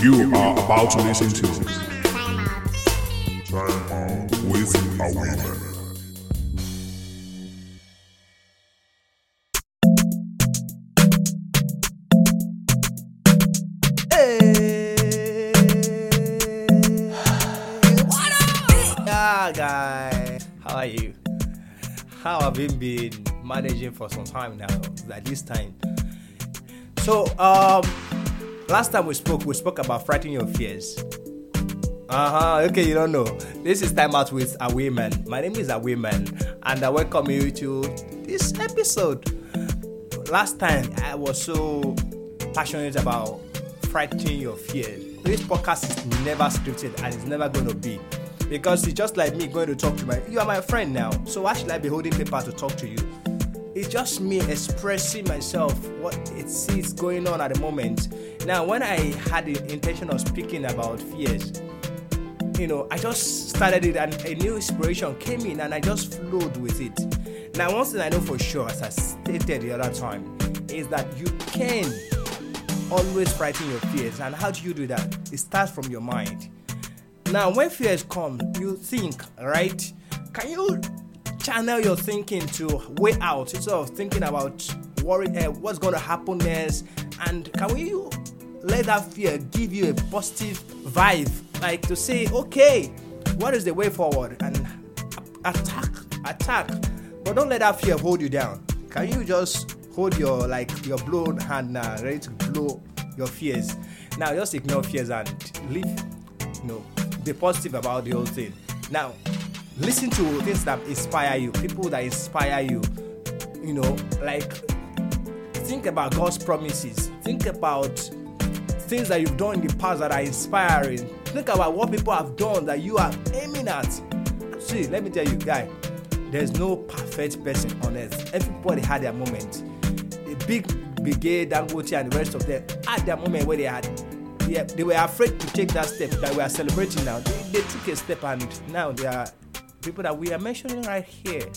You are about to listen to Time with a Woman. Guys. How are you? How have you been managing for some time now? Like this time. So, um, last time we spoke, we spoke about frightening your fears. Uh huh. Okay, you don't know. This is time out with a woman. My name is Awiman, and I welcome you to this episode. Last time I was so passionate about frightening your fears. This podcast is never scripted and it's never going to be because it's just like me going to talk to my. You are my friend now, so why should I be holding paper to talk to you? It's just me expressing myself, what it sees going on at the moment. Now, when I had the intention of speaking about fears, you know, I just started it and a new inspiration came in and I just flowed with it. Now, one thing I know for sure, as I stated the other time, is that you can always frighten your fears. And how do you do that? It starts from your mind. Now, when fears come, you think, right? Can you channel your thinking to way out instead of thinking about worry, uh, what's going to happen next? And can we let that fear give you a positive vibe, like to say, okay, what is the way forward? And attack, attack. But don't let that fear hold you down. Can you just hold your like your blown hand now, ready to blow your fears? Now just ignore fears and live, you know, be positive about the whole thing. Now, listen to things that inspire you, people that inspire you. You know, like think about God's promises. Think about things that you've done in the past that are inspiring. Think about what people have done that you are aiming at. See, let me tell you, guy, there's no perfect person on earth. Everybody had their moment. The big brigade, Dangote, and the rest of them had their moment where they had they, they were afraid to take that step that we are celebrating now. They, they took a step and now they are people that we are mentioning right here.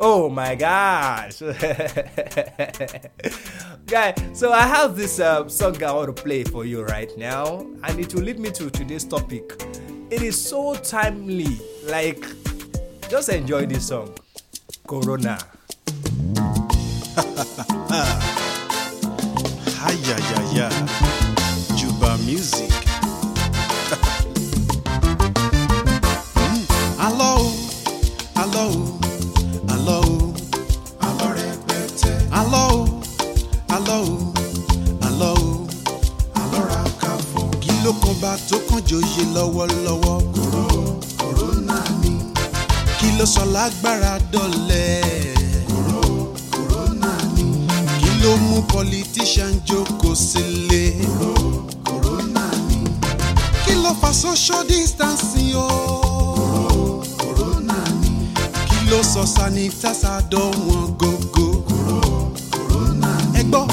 Oh my gosh. Guy, so I have this uh, song I want to play for you right now, and it will lead me to today's topic. It is so timely. Like, just enjoy this song. Corona. Ya. Ló sọ lágbára dọ̀lẹ́? Kòró, kòrónà ni. Kí ló mú politician jókòó sílé? Kòró, kòrónà ni. Kí ló fa social distancing o? Kòró, kòrónà ni. Kí ló sọ sanitizer dọ̀wọ́n gógó? Kòró, kòrónà ni. Ẹ gbọ́,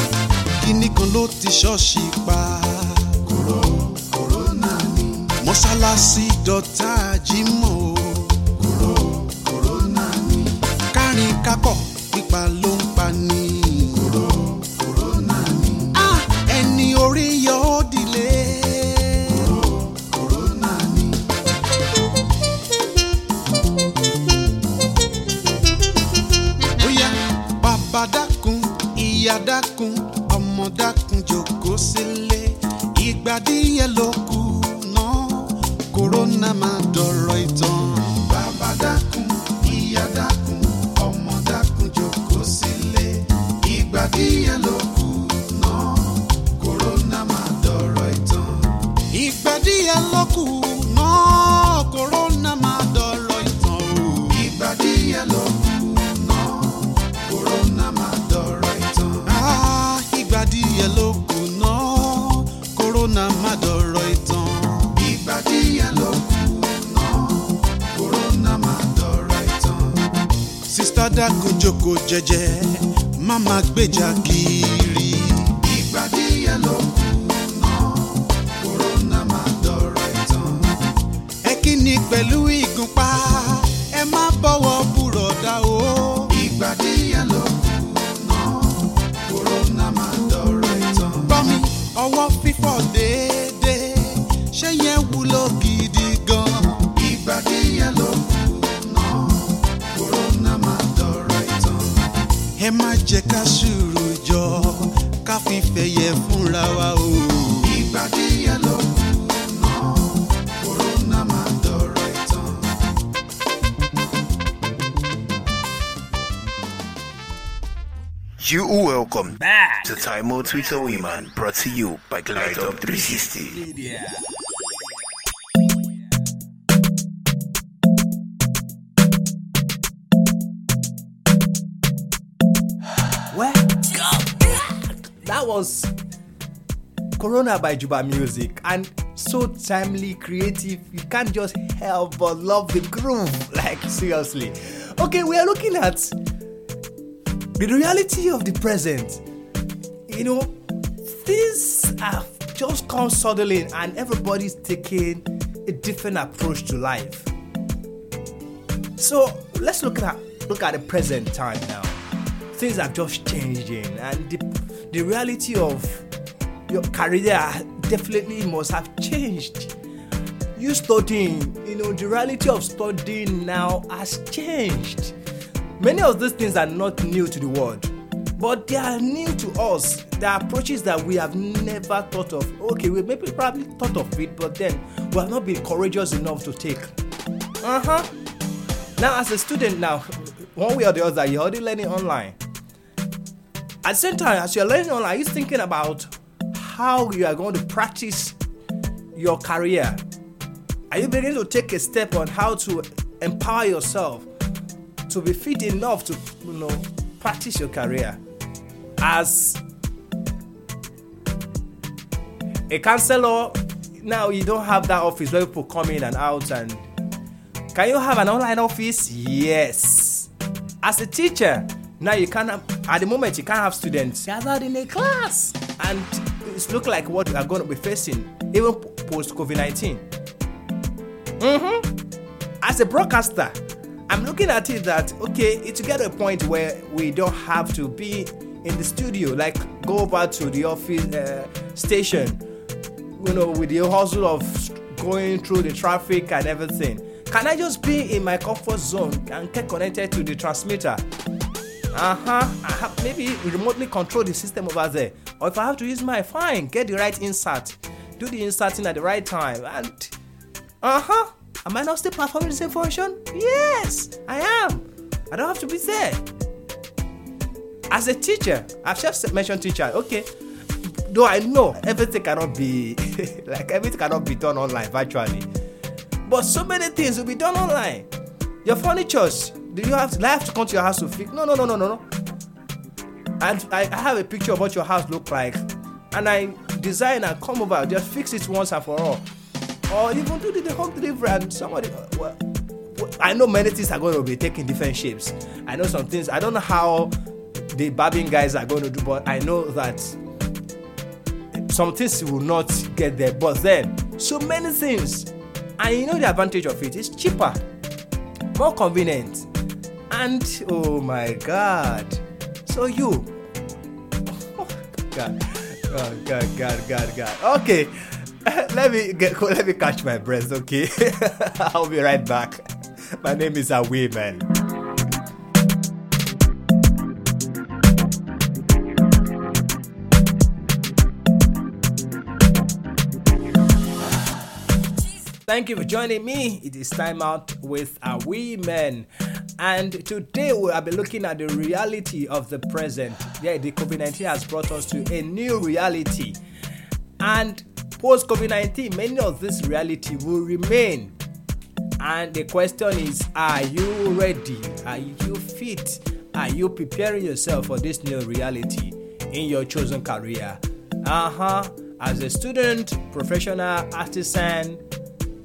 kíní kan ló ti ṣọ́ọ̀ṣì pa? Kòró, kòrónà ni. Mọ́ṣáláṣí dọ̀tá jímọ̀ díẹ̀ ló kù náà kòrónà máa dọ̀rọ̀ ìtàn. o. ìgbà díẹ̀ ló kù náà kòrónà máa dọ̀rọ̀ ìtàn. Ah, ìgbà díẹ̀ ló kù náà kòrónà máa dọ̀rọ̀ ìtàn. ìgbà díẹ̀ ló kù náà kòrónà máa dọ̀rọ̀ ìtàn. sista dákun jókòó jẹ́jẹ́ má máa gbèjà kiri. pẹ̀lú ìgúnpá ẹ má bọ̀wọ̀ búrọ̀dá o. ìgbà díẹ̀ ló kùnà kòrónà máa dọ̀rọ̀ ìtàn. bọ́mi ọwọ́ fífọ̀ déédéé ṣé yẹn wúlò gidi gan. ìgbà díẹ̀ ló kùnà kòrónà máa dọ̀rọ̀ ìtàn. ẹ má jẹ́ ká ṣe. You are welcome Back. to Time Out with a Woman, brought to you by Glide Up 360. Yeah. Well, that was Corona by Juba Music and so timely, creative. You can't just help but love the groove. Like, seriously. Okay, we are looking at the reality of the present. You know, things have just come suddenly and everybody's taking a different approach to life. So let's look at look at the present time now. Things are just changing, and the, the reality of your career definitely must have changed. You studying, you know, the reality of studying now has changed. Many of these things are not new to the world, but they are new to us. Are approaches that we have never thought of. Okay, we maybe probably thought of it, but then we have not been courageous enough to take. Uh huh. Now, as a student, now, one way or the other, you're already learning online. At the same time, as you're learning online, you're thinking about how you are going to practice your career. Are you beginning to take a step on how to empower yourself to be fit enough to, you know, practice your career? As a counselor, now you don't have that office where people come in and out and can you have an online office? Yes. As a teacher, now you can't at the moment you can't have students gathered in a class. And it's look like what we are going to be facing even post COVID 19. Mm-hmm. As a broadcaster, I'm looking at it that okay, it's get a point where we don't have to be in the studio, like go over to the office uh, station, you know, with the hustle of going through the traffic and everything. Can I just be in my comfort zone and get connected to the transmitter? Uh huh. Maybe remotely control the system over there. Or if I have to use my phone, get the right insert, do the inserting at the right time, and uh huh. Am I not still performing the same function? Yes, I am. I don't have to be there. As a teacher, I've just mentioned teacher. Okay, though I know everything cannot be like everything cannot be done online virtually, but so many things will be done online. Your furnitures, do you have to, I have to come to your house to fix? No, no, no, no, no, no. And I, I have a picture of what your house look like, and I design and come over, just fix it once and for all, or even do the, home delivery and somebody. Uh, well, well, I know many things are going to be taking different shapes. I know some things. I don't know how the barbing guys are going to do, but I know that some things will not get there. But then, so many things, and you know the advantage of it. it is cheaper, more convenient, and oh my god! So you, oh god, oh god, god, god, god. Okay, let me get let me catch my breath. Okay, I'll be right back. My name is Awe Man. Thank you for joining me. It is time out with our women. And today we will be looking at the reality of the present. Yeah, the COVID 19 has brought us to a new reality. And post COVID 19, many of this reality will remain. And the question is Are you ready? Are you fit? Are you preparing yourself for this new reality in your chosen career? Uh huh. As a student, professional, artisan,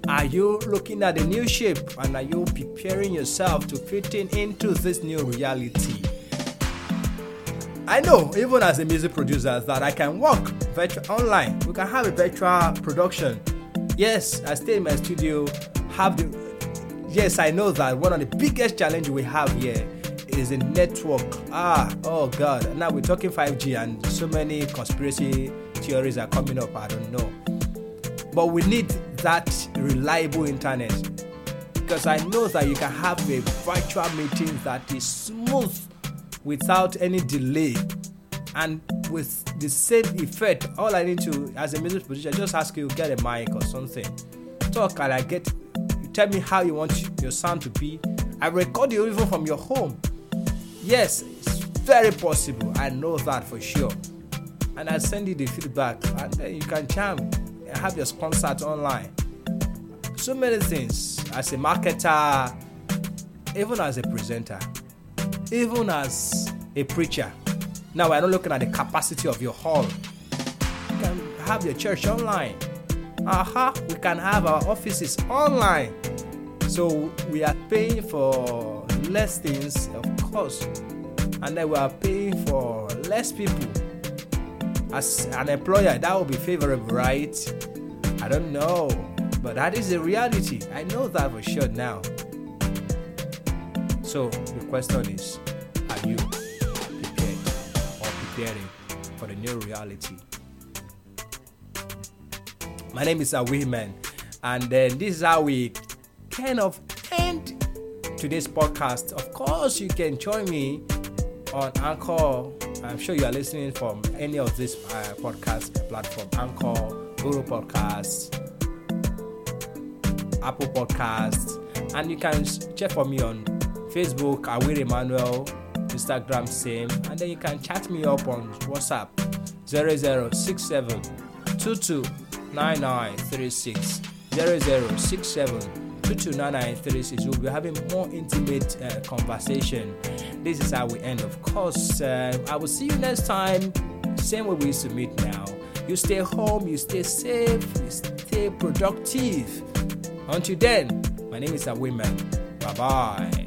are you looking at the new shape and are you preparing yourself to fit in into this new reality? I know, even as a music producer, that I can work virtual online. We can have a virtual production. Yes, I stay in my studio, have the yes, I know that one of the biggest challenges we have here is the network. Ah, oh god. Now we're talking 5G and so many conspiracy theories are coming up. I don't know. But we need that reliable internet because I know that you can have a virtual meeting that is smooth without any delay and with the same effect. All I need to, as a music producer, just ask you get a mic or something. Talk and I get. You tell me how you want your sound to be. I record you even from your home. Yes, it's very possible. I know that for sure. And I'll send you the feedback, and then you can jam and have your concert online. So many things as a marketer, even as a presenter, even as a preacher. Now we're not looking at the capacity of your hall. You can have your church online. Aha, uh-huh. we can have our offices online. So we are paying for less things, of course, and then we are paying for less people. As an employer, that would be favorable, right? I don't know, but that is the reality. I know that for sure now. So the question is are you preparing for the new reality? My name is Awiman, and then this is how we kind of end today's podcast. Of course, you can join me on Anchor. I'm sure you are listening from any of this uh, podcast platform Anchor, Google Podcasts, Apple Podcasts, and you can check for me on Facebook, Awir Emmanuel, Instagram, same, and then you can chat me up on WhatsApp 0067 229936 0067 229936. We'll be having more intimate uh, conversation. This is how we end, of course. Uh, I will see you next time. Same way we used to meet now. You stay home, you stay safe, you stay productive. Until then, my name is Awiman. Bye bye.